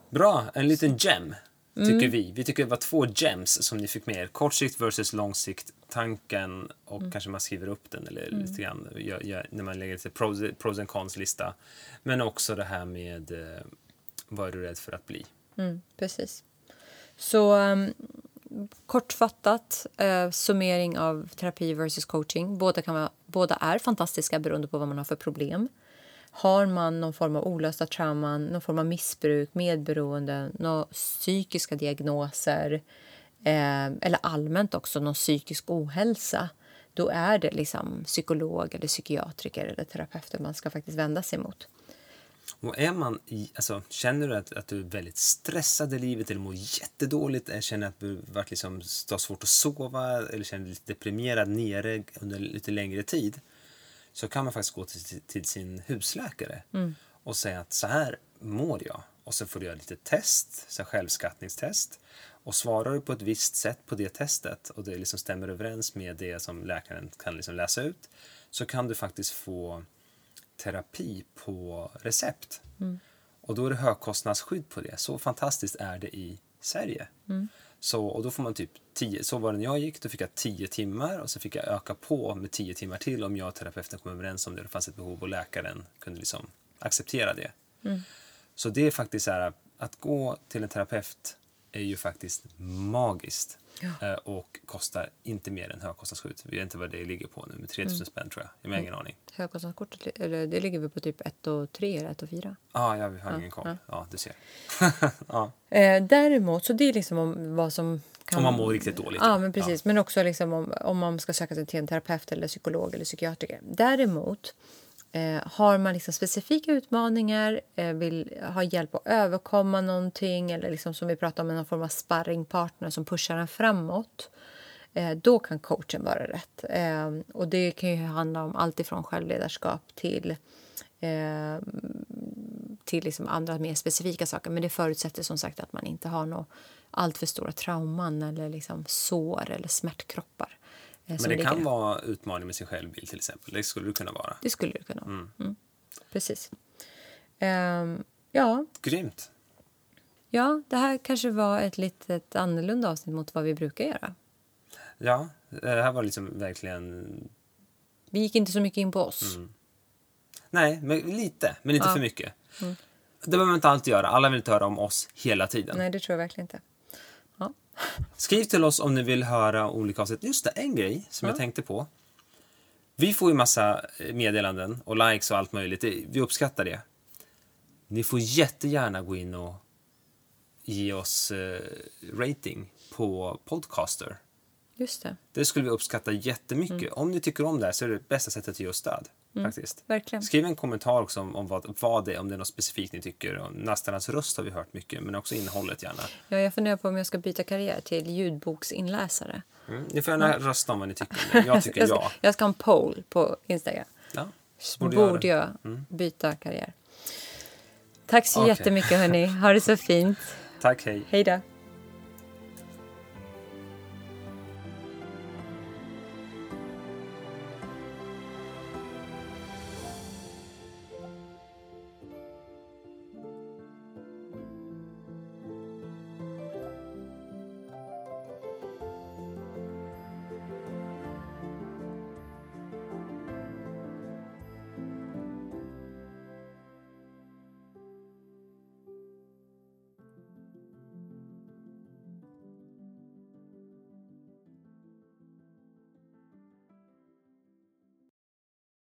Bra, en liten gem tycker mm. vi. Vi tycker det var två gems som ni fick med er. Kort sikt versus lång sikt. Tanken och mm. kanske man skriver upp den eller mm. lite grann gör, gör, när man lägger till pros, pros and cons lista. Men också det här med eh, vad är du rädd för att bli? Mm, precis. Så um, kortfattat uh, summering av terapi versus coaching. Båda, kan vara, båda är fantastiska beroende på vad man har för problem. Har man någon form av olösta trauman, någon form av missbruk, medberoende, några psykiska diagnoser eh, eller allmänt också någon psykisk ohälsa då är det liksom psykolog, eller psykiatriker eller terapeuter man ska faktiskt vända sig mot. Och är man i, alltså, känner du att, att du är väldigt stressad i livet eller mår jättedåligt, eller känner att du varit liksom, har svårt att sova eller känner dig lite deprimerad nere under lite längre tid så kan man faktiskt gå till, till sin husläkare mm. och säga att så här mår jag. Och så får du göra lite test, så självskattningstest. Och svarar du på ett visst sätt på det testet och det liksom stämmer överens med det som läkaren kan liksom läsa ut så kan du faktiskt få terapi på recept. Mm. Och då är det högkostnadsskydd på det. Så fantastiskt är det i Sverige. Mm. Så, och då får man typ 10, så var det när jag gick, då fick jag 10 timmar och så fick jag öka på med 10 timmar till om jag och terapeuten kom överens om det. Det fanns ett behov och läkaren kunde liksom acceptera det. Mm. Så det är faktiskt så här, att gå till en terapeut är ju faktiskt magiskt. Ja. Eh, och kostar inte mer än högkostnadsskydd. Vi vet inte vad det ligger på nu, med 3000 mm. spänn tror jag. Jag har ingen aning. Högkostnadskortet, eller det ligger väl på typ 1 och 3 eller 1 och 4? Ah, ja, vi har ja, ingen koll. Ja. ja, du ser. [laughs] ja. Eh, däremot, så det är liksom om vad som kan... Om man mår riktigt dåligt. Ja, men precis. Men också liksom om, om man ska söka sig till en terapeut eller psykolog eller psykiatriker. Däremot Eh, har man liksom specifika utmaningar, eh, vill ha hjälp att överkomma någonting eller liksom som vi pratade om, någon form av sparringpartner som pushar en framåt eh, då kan coachen vara rätt. Eh, och det kan ju handla om allt ifrån självledarskap till eh, till liksom andra mer specifika saker. Men det förutsätter som sagt att man inte har några alltför stora trauman eller liksom sår eller smärtkroppar. Men det ligger. kan vara utmaning med sin självbild till exempel. Det skulle det kunna vara. Det skulle det kunna vara. Mm. Mm. Precis. Um, ja. Grymt. Ja, det här kanske var ett litet annorlunda avsnitt mot vad vi brukar göra. Ja, det här var liksom verkligen... Vi gick inte så mycket in på oss. Mm. Nej, men lite, men inte ja. för mycket. Mm. Det behöver man inte alltid göra. Alla vill inte höra om oss hela tiden. Nej, det tror jag verkligen inte. Skriv till oss om ni vill höra olika avsnitt. Just det, en grej som ja. jag tänkte på. Vi får ju massa eh, meddelanden och likes och allt möjligt. Vi uppskattar det. Ni får jättegärna gå in och ge oss eh, rating på Podcaster. Just det. Det skulle vi uppskatta jättemycket. Mm. Om ni tycker om det här så är det bästa sättet att ge oss stöd. Mm, faktiskt. Verkligen. Skriv en kommentar också om, om vad, vad det om det är något specifikt ni tycker. Och Nastarnas röst har vi hört mycket, men också innehållet gärna. Ja, jag funderar på om jag ska byta karriär till ljudboksinläsare. Mm, ni får gärna mm. rösta om vad ni tycker. [laughs] Jag tycker jag ska, ja. Jag ska ha en poll på Instagram. Ja, borde, borde jag mm. byta karriär. Tack så okay. jättemycket hörni. Ha det så fint. Tack, hej. Hej då.